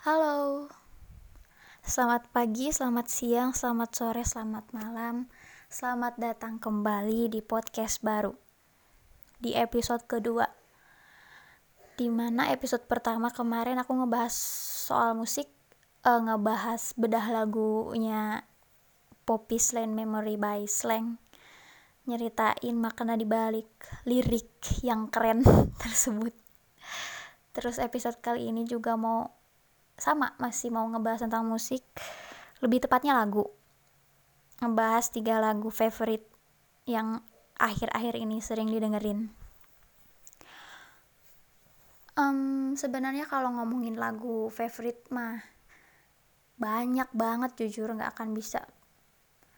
Halo, selamat pagi, selamat siang, selamat sore, selamat malam, selamat datang kembali di podcast baru di episode kedua. Di mana episode pertama kemarin aku ngebahas soal musik, uh, ngebahas bedah lagunya Poppy Slang Memory by Slang, nyeritain makna dibalik lirik yang keren tersebut. Terus episode kali ini juga mau sama masih mau ngebahas tentang musik. Lebih tepatnya lagu. Ngebahas tiga lagu favorit yang akhir-akhir ini sering didengerin. Um, sebenarnya kalau ngomongin lagu favorit mah banyak banget jujur. Nggak akan bisa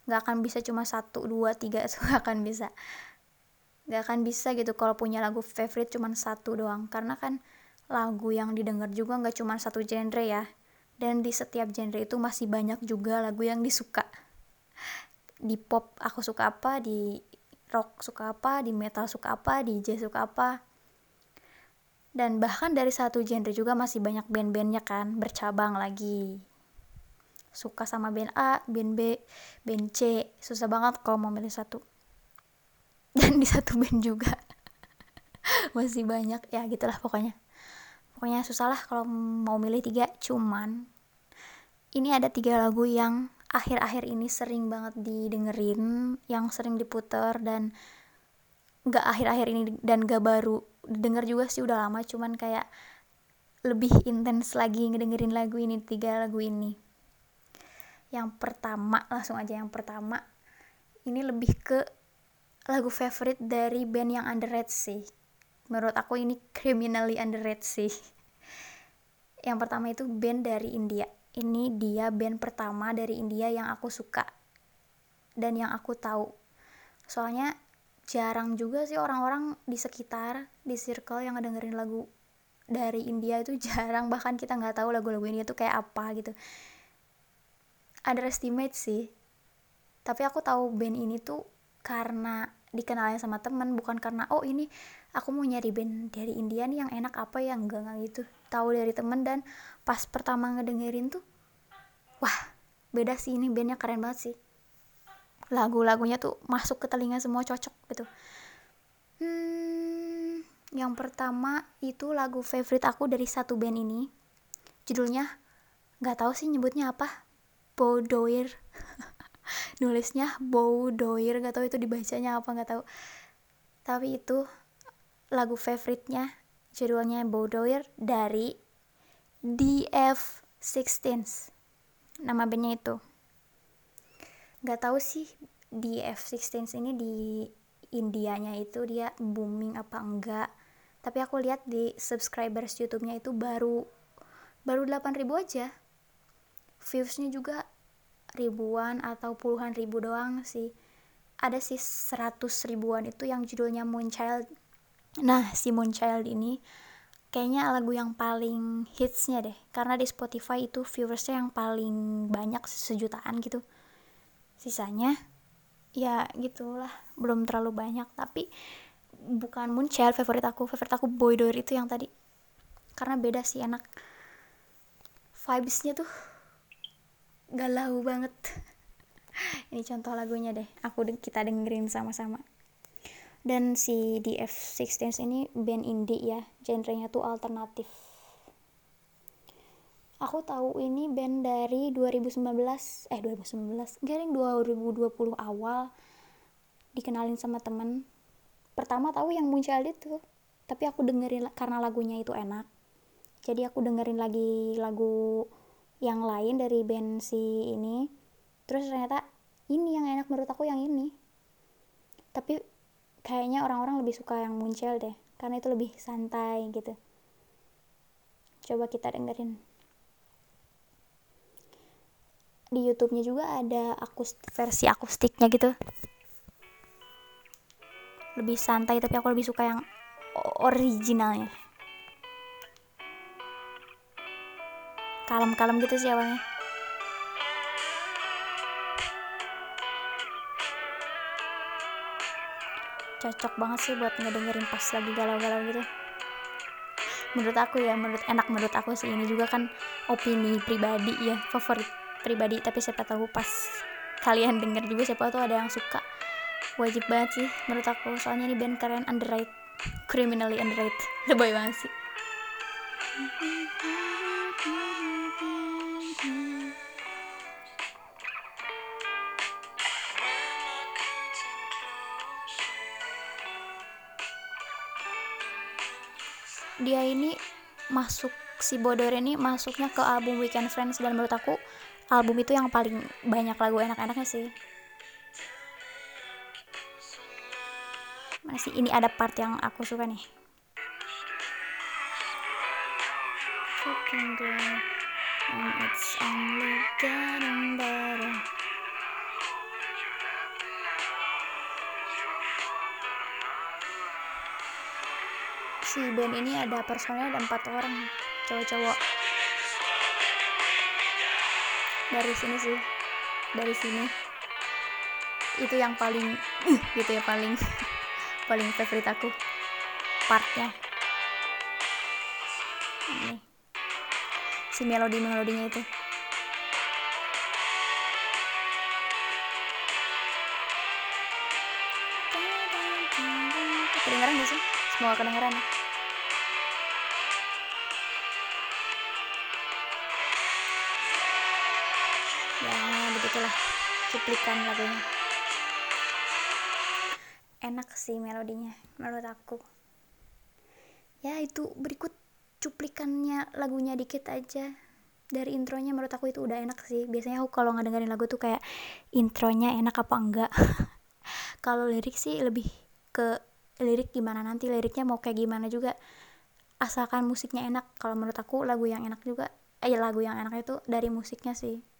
nggak akan bisa cuma satu dua tiga nggak akan bisa. Nggak akan bisa gitu kalau punya lagu favorit cuma satu doang. Karena kan lagu yang didengar juga nggak cuma satu genre ya. Dan di setiap genre itu masih banyak juga lagu yang disuka. Di pop aku suka apa di rock suka apa di metal suka apa di jazz suka apa. Dan bahkan dari satu genre juga masih banyak band-bandnya kan bercabang lagi. Suka sama band A, band B, band C susah banget kalau mau milih satu. Dan di satu band juga. Masih banyak ya gitulah pokoknya pokoknya susah lah kalau mau milih tiga. Cuman ini ada tiga lagu yang akhir-akhir ini sering banget didengerin yang sering diputer dan gak akhir-akhir ini dan gak baru denger juga sih udah lama. Cuman kayak lebih intens lagi ngedengerin lagu ini tiga lagu ini. Yang pertama langsung aja yang pertama. Ini lebih ke lagu favorite dari band yang underrated sih menurut aku ini criminally underrated sih. Yang pertama itu band dari India. Ini dia band pertama dari India yang aku suka dan yang aku tahu. Soalnya jarang juga sih orang-orang di sekitar di circle yang ngedengerin lagu dari India itu jarang. Bahkan kita nggak tahu lagu-lagu ini tuh kayak apa gitu. Underestimate sih. Tapi aku tahu band ini tuh karena dikenalnya sama temen bukan karena oh ini aku mau nyari band dari India nih yang enak apa yang enggak enggak gitu. Tahu dari temen dan pas pertama ngedengerin tuh wah beda sih. Ini bandnya keren banget sih. Lagu-lagunya tuh masuk ke telinga semua cocok gitu. Hmm, yang pertama itu lagu favorite aku dari satu band ini. Judulnya nggak tahu sih nyebutnya apa. Bowdoir nulisnya Bowdoir nggak tahu itu dibacanya apa nggak tahu. Tapi itu lagu favoritnya judulnya Bowdoir dari DF16 nama bandnya itu. Nggak tahu sih DF16 ini di Indianya itu dia booming apa enggak. Tapi aku lihat di subscribers YouTube-nya itu baru baru 8000 aja. Viewsnya juga ribuan atau puluhan ribu doang sih. Ada sih 100 ribuan itu yang judulnya Moonchild Nah, si Moonchild ini kayaknya lagu yang paling hitsnya deh. Karena di Spotify itu viewersnya yang paling banyak sejutaan gitu. Sisanya ya gitulah, belum terlalu banyak. Tapi bukan Moonchild favorit aku. Favorit aku Boy Door itu yang tadi. Karena beda sih enak. Vibesnya tuh galau banget. Ini contoh lagunya deh. Aku kita dengerin sama-sama dan si DF16 ini band indie ya genrenya tuh alternatif. Aku tahu ini band dari 2019 eh 2019 garing 2020 awal dikenalin sama temen. Pertama tahu yang muncul itu tapi aku dengerin karena lagunya itu enak. Jadi aku dengerin lagi lagu yang lain dari band si ini. Terus ternyata ini yang enak menurut aku yang ini. Tapi kayaknya orang-orang lebih suka yang muncul deh karena itu lebih santai gitu. Coba kita dengerin. Di YouTube-nya juga ada akust versi akustiknya gitu. Lebih santai tapi aku lebih suka yang originalnya. Kalem-kalem gitu sih awalnya cocok banget sih buat ngedengerin pas lagi galau-galau gitu. Menurut aku ya menurut enak menurut aku sih. Ini juga kan opini pribadi ya favorit pribadi. Tapi siapa tahu pas kalian denger juga siapa tahu ada yang suka. Wajib banget sih menurut aku. Soalnya ini band keren underrated. Criminally underrated. Lebay banget sih dia ini masuk si Bodor ini masuknya ke album Weekend Friends dan menurut aku album itu yang paling banyak lagu enak-enaknya sih. Masih ini ada part yang aku suka nih. And it's only band ini ada personelnya ada empat orang cowok-cowok. Dari sini sih dari sini. Itu yang paling uh, gitu ya paling paling favorit aku partnya. Ini si melodi melodinya itu. Kedengeran gak sih? Semoga kedengeran begitulah cuplikan lagunya. Enak sih melodinya menurut aku. Ya itu berikut cuplikannya lagunya dikit aja. Dari intronya menurut aku itu udah enak sih. Biasanya aku kalau ngedengerin lagu tuh kayak intronya enak apa enggak? Kalau lirik sih lebih ke lirik gimana nanti liriknya mau kayak gimana juga. Asalkan musiknya enak. Kalau menurut aku lagu yang enak juga eh lagu yang enak itu dari musiknya sih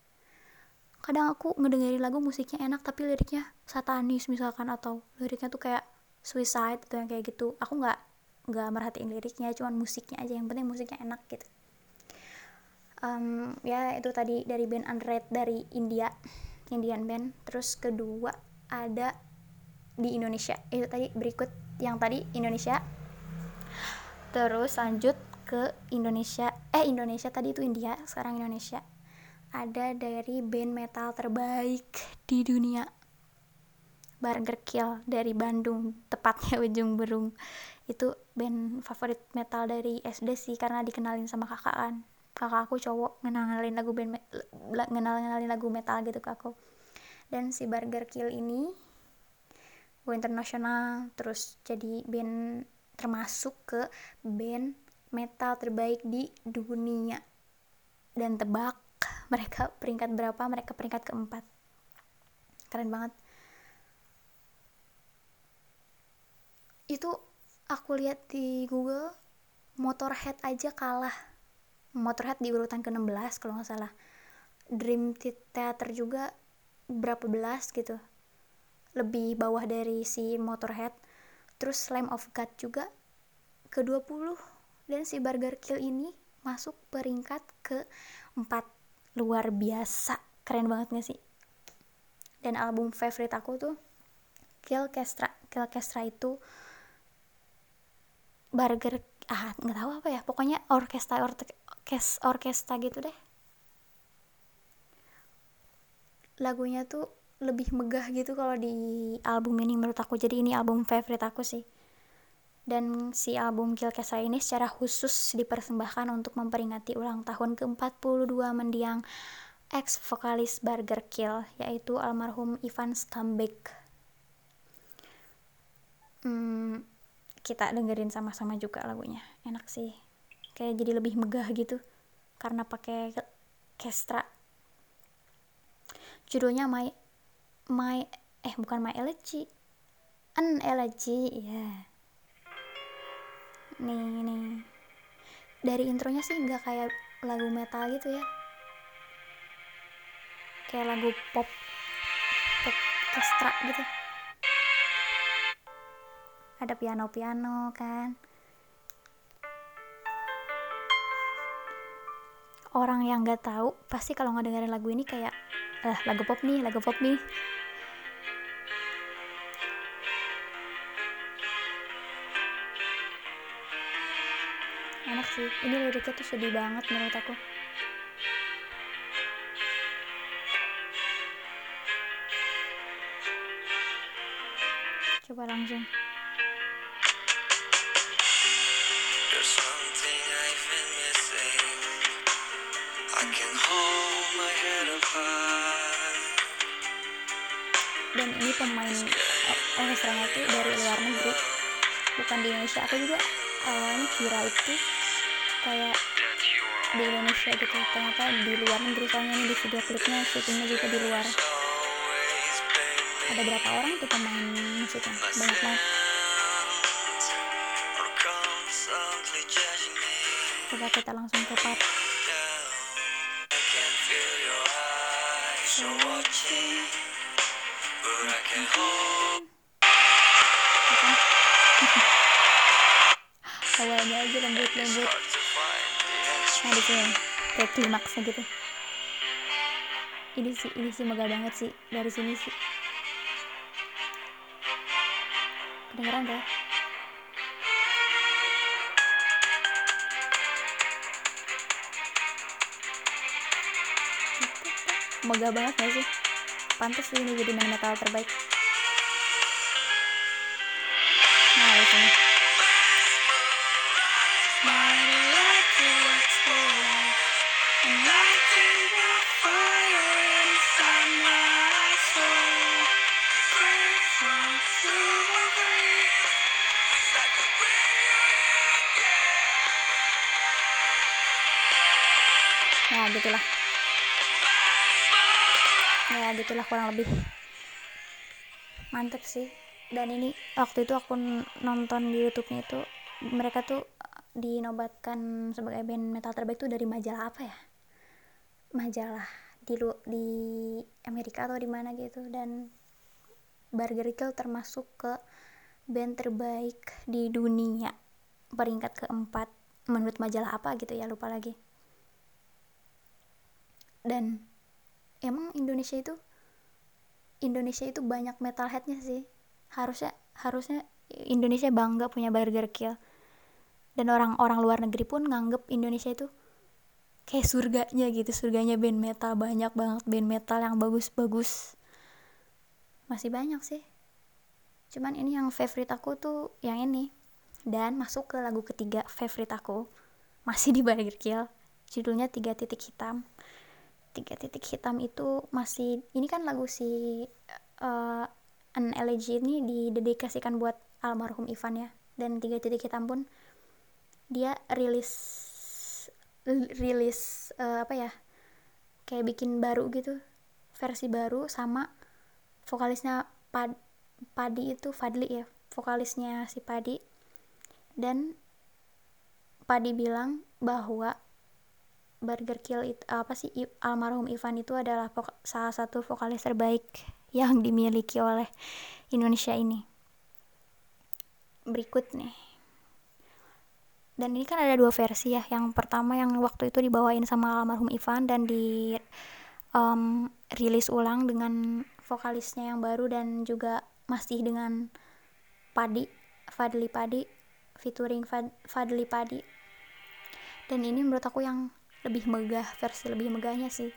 kadang aku ngedengerin lagu musiknya enak tapi liriknya satanis misalkan atau liriknya tuh kayak suicide atau yang kayak gitu. Aku nggak nggak merhatiin liriknya cuman musiknya aja yang penting musiknya enak gitu. Um, ya itu tadi dari band Unread dari India Indian band. Terus kedua ada di Indonesia. Itu tadi berikut yang tadi Indonesia. Terus lanjut ke Indonesia. Eh Indonesia tadi itu India sekarang Indonesia ada dari band metal terbaik di dunia. Burger Kill dari Bandung tepatnya ujung berung. Itu band favorit metal dari SD sih karena dikenalin sama kakak kan. Kakak aku cowok ngenalin lagu band ngenal ngenalin lagu metal gitu ke aku. Dan si Burger Kill ini go internasional terus jadi band termasuk ke band metal terbaik di dunia. Dan tebak mereka peringkat berapa mereka peringkat keempat. Keren banget. Itu aku lihat di Google Motorhead aja kalah. Motorhead di urutan ke-16 kalau nggak salah. Dream Theater juga berapa belas gitu. Lebih bawah dari si Motorhead. Terus Slam of God juga ke-20 dan si Burger Kill ini masuk peringkat ke-4 luar biasa. Keren banget gak sih? Dan album favorite aku tuh Kill Kestra Kill Kestra itu burger ah nggak tahu apa ya. Pokoknya orkestra orkes orkestra gitu deh. Lagunya tuh lebih megah gitu kalau di album ini menurut aku. Jadi ini album favorite aku sih dan si album Kill Kesra ini secara khusus dipersembahkan untuk memperingati ulang tahun ke-42 mendiang ex vokalis Burger Kill yaitu almarhum Ivan Stambek. Hmm, kita dengerin sama-sama juga lagunya, enak sih. Kayak jadi lebih megah gitu karena pakai kestra. Judulnya My My eh bukan My Elegy. An Elegy, ya. Yeah nih nih. Dari intronya sih nggak kayak lagu metal gitu ya. Kayak lagu pop pop kestra gitu. Ada piano piano kan. Orang yang nggak tahu pasti kalau nggak dengerin lagu ini kayak eh lagu pop nih lagu pop nih sih. Ini liriknya tuh sedih banget menurut aku. Coba langsung. Dan ini pemain orkestranya tuh dari luar negeri bukan di Indonesia. Aku juga awalnya kira itu kayak di Indonesia gitu. Ternyata di luar negeri soalnya ini di video klipnya syutingnya juga di luar. Ada berapa orang tuh pemain musiknya? Banyak banget. Coba kita langsung ke part. Awalnya aja lembut-lembut di sini kayak klimaksnya gitu. Ini sih ini sih megah banget sih dari sini sih. Kedengeran gak? megah banget gak sih? Pantas sih ini jadi main metal terbaik gitulah kurang lebih. Mantep sih. Dan ini waktu itu aku nonton di YouTube-nya itu mereka tuh dinobatkan sebagai band metal terbaik tuh dari majalah apa ya? Majalah di lu di Amerika atau di mana gitu. Dan Burger Kill termasuk ke band terbaik di dunia. Peringkat keempat menurut majalah apa gitu ya lupa lagi. Dan emang Indonesia itu Indonesia itu banyak metalheadnya sih. Harusnya harusnya Indonesia bangga punya Burger Kill. Dan orang-orang luar negeri pun nganggep Indonesia itu kayak surganya gitu. Surganya band metal banyak banget band metal yang bagus-bagus. Masih banyak sih. Cuman ini yang favorite aku tuh yang ini. Dan masuk ke lagu ketiga favorite aku masih di Burger Kill. Judulnya tiga titik hitam tiga titik hitam itu masih ini kan lagu si uh, An Elegy ini didedikasikan buat almarhum Ivan ya. Dan tiga titik hitam pun dia rilis rilis uh, apa ya kayak bikin baru gitu. Versi baru sama vokalisnya Pad Padi itu Fadli ya vokalisnya si Padi. Dan Padi bilang bahwa Burger Kill itu apa sih almarhum Ivan itu adalah salah satu vokalis terbaik yang dimiliki oleh Indonesia ini. Berikut nih. Dan ini kan ada dua versi ya. Yang pertama yang waktu itu dibawain sama almarhum Ivan dan di um, rilis ulang dengan vokalisnya yang baru dan juga masih dengan Padi Fadli Padi featuring Fad, Fadli Padi. Dan ini menurut aku yang lebih megah versi lebih megahnya sih.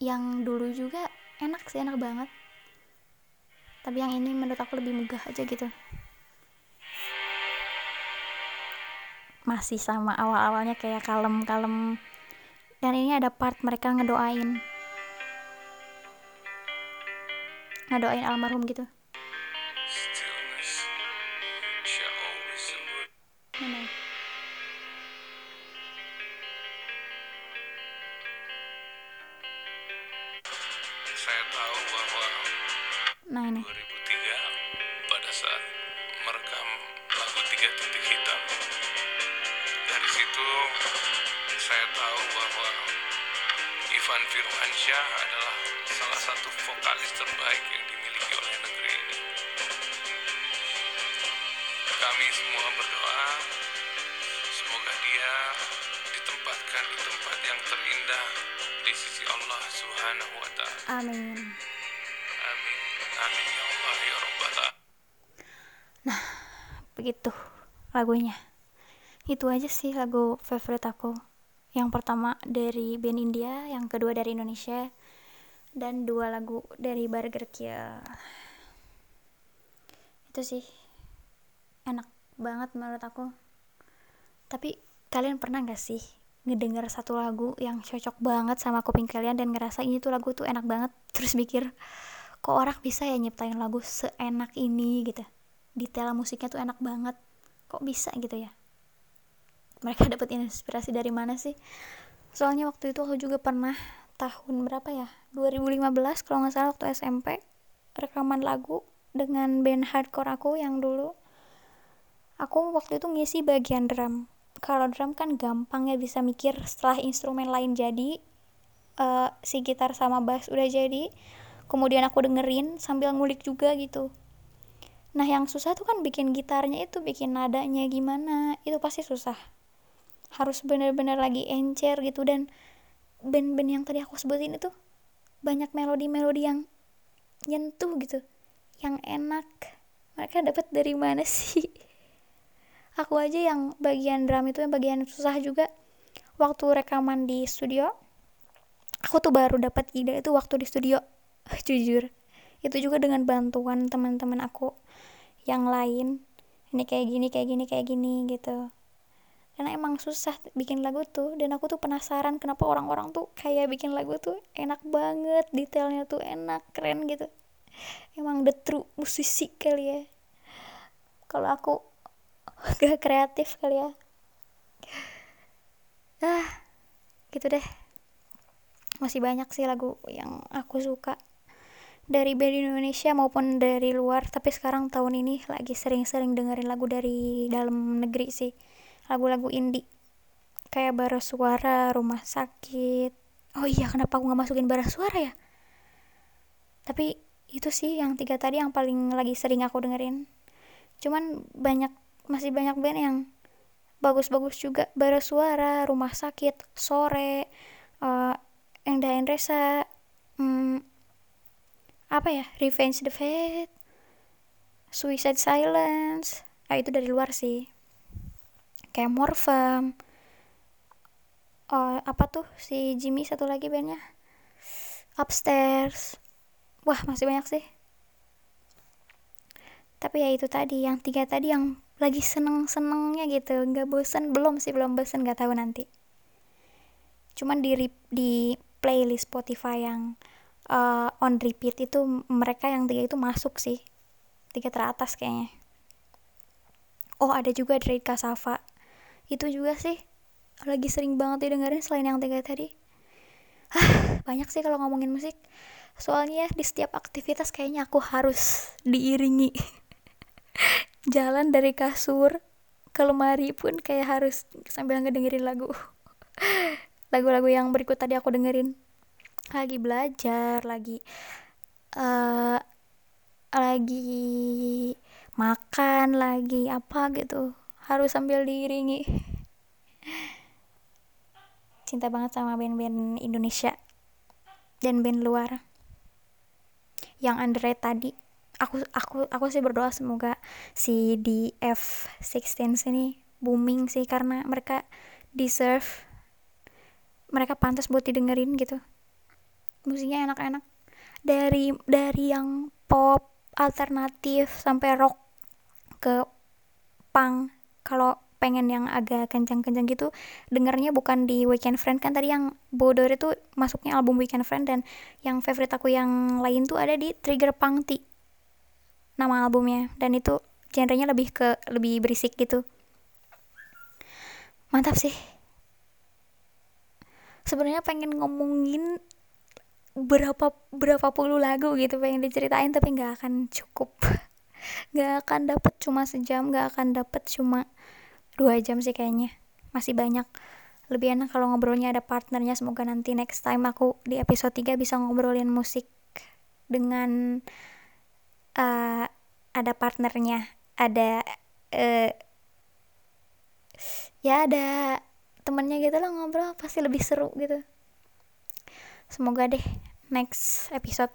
Yang dulu juga enak sih enak banget. Tapi yang ini menurut aku lebih megah aja gitu. Masih sama awal-awalnya kayak kalem-kalem. Dan ini ada part mereka ngedoain. Ngedoain almarhum gitu dia ditempatkan di tempat yang terindah di sisi Allah Subhanahu wa taala. Amin. Amin. Amin ya Allah ya Rabbal alamin begitu lagunya. Itu aja sih lagu favorit aku. Yang pertama dari band India yang kedua dari Indonesia dan dua lagu dari Burger Kill itu sih enak banget menurut aku. Tapi kalian pernah gak sih ngedenger satu lagu yang cocok banget sama kuping kalian dan ngerasa ini tuh lagu tuh enak banget? Terus mikir kok orang bisa ya nyiptain lagu seenak ini? Gitu. Detail musiknya tuh enak banget. Kok bisa gitu ya? Mereka dapat inspirasi dari mana sih? Soalnya waktu itu aku juga pernah tahun berapa ya? 2015 kalau nggak salah waktu SMP rekaman lagu dengan band hardcore aku yang dulu. Aku waktu itu ngisi bagian drum kalau drum kan gampang ya bisa mikir setelah instrumen lain jadi uh, si gitar sama bass udah jadi kemudian aku dengerin sambil ngulik juga gitu. Nah yang susah tuh kan bikin gitarnya itu bikin nadanya gimana itu pasti susah. Harus bener-bener lagi encer gitu dan band-band yang tadi aku sebutin itu banyak melodi-melodi yang nyentuh gitu yang enak. Mereka dapat dari mana sih aku aja yang bagian drum itu yang bagian susah juga. Waktu rekaman di studio aku tuh baru dapat ide itu waktu di studio jujur. Itu juga dengan bantuan teman-teman aku yang lain. Ini kayak gini kayak gini kayak gini gitu. Karena emang susah bikin lagu tuh dan aku tuh penasaran kenapa orang-orang tuh kayak bikin lagu tuh enak banget detailnya tuh enak keren gitu. Emang the true musisi kali ya. Kalau aku gak kreatif kali ya. Ah gitu deh. Masih banyak sih lagu yang aku suka. Dari band Indonesia maupun dari luar tapi sekarang tahun ini lagi sering-sering dengerin lagu dari dalam negeri sih. Lagu-lagu indie. Kayak bara suara rumah sakit. Oh iya kenapa aku nggak masukin bara suara ya? Tapi itu sih yang tiga tadi yang paling lagi sering aku dengerin. Cuman banyak masih banyak band yang bagus-bagus juga. Bara suara rumah sakit sore uh, Engda Endresa hmm, apa ya? Revenge the Fate Suicide Silence. Ah itu dari luar sih. Kayak Morphem oh, apa tuh si Jimmy satu lagi bandnya? Upstairs. Wah masih banyak sih. Tapi ya itu tadi yang tiga tadi yang lagi seneng senengnya gitu. Nggak bosan belum sih belum bosan nggak tahu nanti. Cuman di di playlist Spotify yang uh, on repeat itu mereka yang tiga itu masuk sih. Tiga teratas kayaknya. Oh ada juga dari Kasava itu juga sih. Lagi sering banget didengerin selain yang tiga tadi. Hah, banyak sih kalau ngomongin musik. Soalnya di setiap aktivitas kayaknya aku harus diiringi jalan dari kasur ke lemari pun kayak harus sambil ngedengerin lagu. Lagu-lagu yang berikut tadi aku dengerin. Lagi belajar lagi uh, lagi makan lagi apa gitu. Harus sambil diiringi. Cinta banget sama band-band Indonesia dan band luar. Yang underrated tadi aku aku aku sih berdoa semoga si di F16 ini booming sih karena mereka deserve mereka pantas buat didengerin gitu. Musiknya enak-enak. Dari dari yang pop alternatif sampai rock ke punk kalau pengen yang agak kencang-kencang gitu dengernya bukan di Weekend Friend. Kan tadi yang Bodor itu masuknya album Weekend Friend dan yang favorite aku yang lain tuh ada di Trigger Pangti nama albumnya. Dan itu genrenya lebih ke lebih berisik gitu. Mantap sih. Sebenarnya pengen ngomongin berapa berapa puluh lagu gitu pengen diceritain tapi nggak akan cukup. Nggak akan dapet cuma sejam nggak akan dapet cuma dua jam sih kayaknya. Masih banyak. Lebih enak kalau ngobrolnya ada partnernya. Semoga nanti next time aku di episode 3 bisa ngobrolin musik dengan uh, ada partnernya ada uh, ya ada temennya gitu lah ngobrol pasti lebih seru gitu. Semoga deh next episode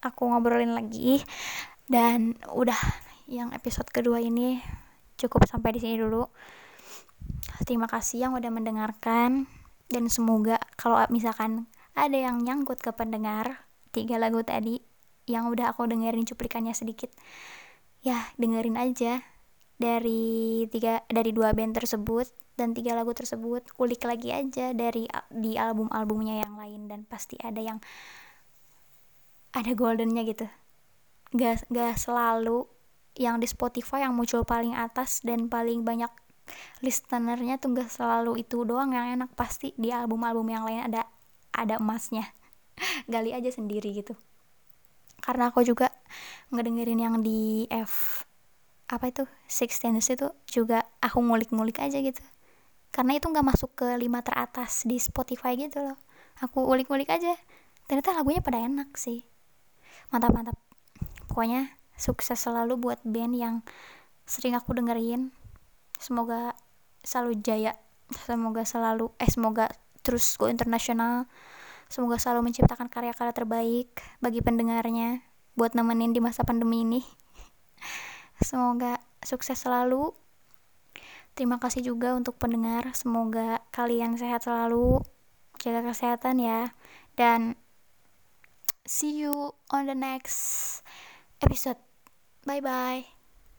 aku ngobrolin lagi. Dan udah yang episode kedua ini cukup sampai di sini dulu. Terima kasih yang udah mendengarkan. Dan semoga kalau misalkan ada yang nyangkut ke pendengar tiga lagu tadi yang udah aku dengerin cuplikannya sedikit. Ya dengerin aja dari tiga dari dua band tersebut dan tiga lagu tersebut. Kulik lagi aja dari di album-albumnya yang lain dan pasti ada yang ada goldennya gitu. Gak, gak selalu yang di Spotify yang muncul paling atas dan paling banyak listenernya tuh gak selalu itu doang yang enak. Pasti di album-album yang lain ada ada emasnya. Gali aja sendiri gitu karena aku juga ngedengerin yang di F apa itu Six Sense itu juga aku ngulik-ngulik aja gitu. Karena itu nggak masuk ke lima teratas di Spotify gitu loh. Aku ulik-ulik aja. Ternyata lagunya pada enak sih. Mantap mantap. Pokoknya sukses selalu buat band yang sering aku dengerin. Semoga selalu jaya semoga selalu eh semoga terus go internasional Semoga selalu menciptakan karya-karya terbaik bagi pendengarnya buat nemenin di masa pandemi ini. Semoga sukses selalu. Terima kasih juga untuk pendengar. Semoga kalian sehat selalu. Jaga kesehatan ya. Dan see you on the next episode. Bye bye.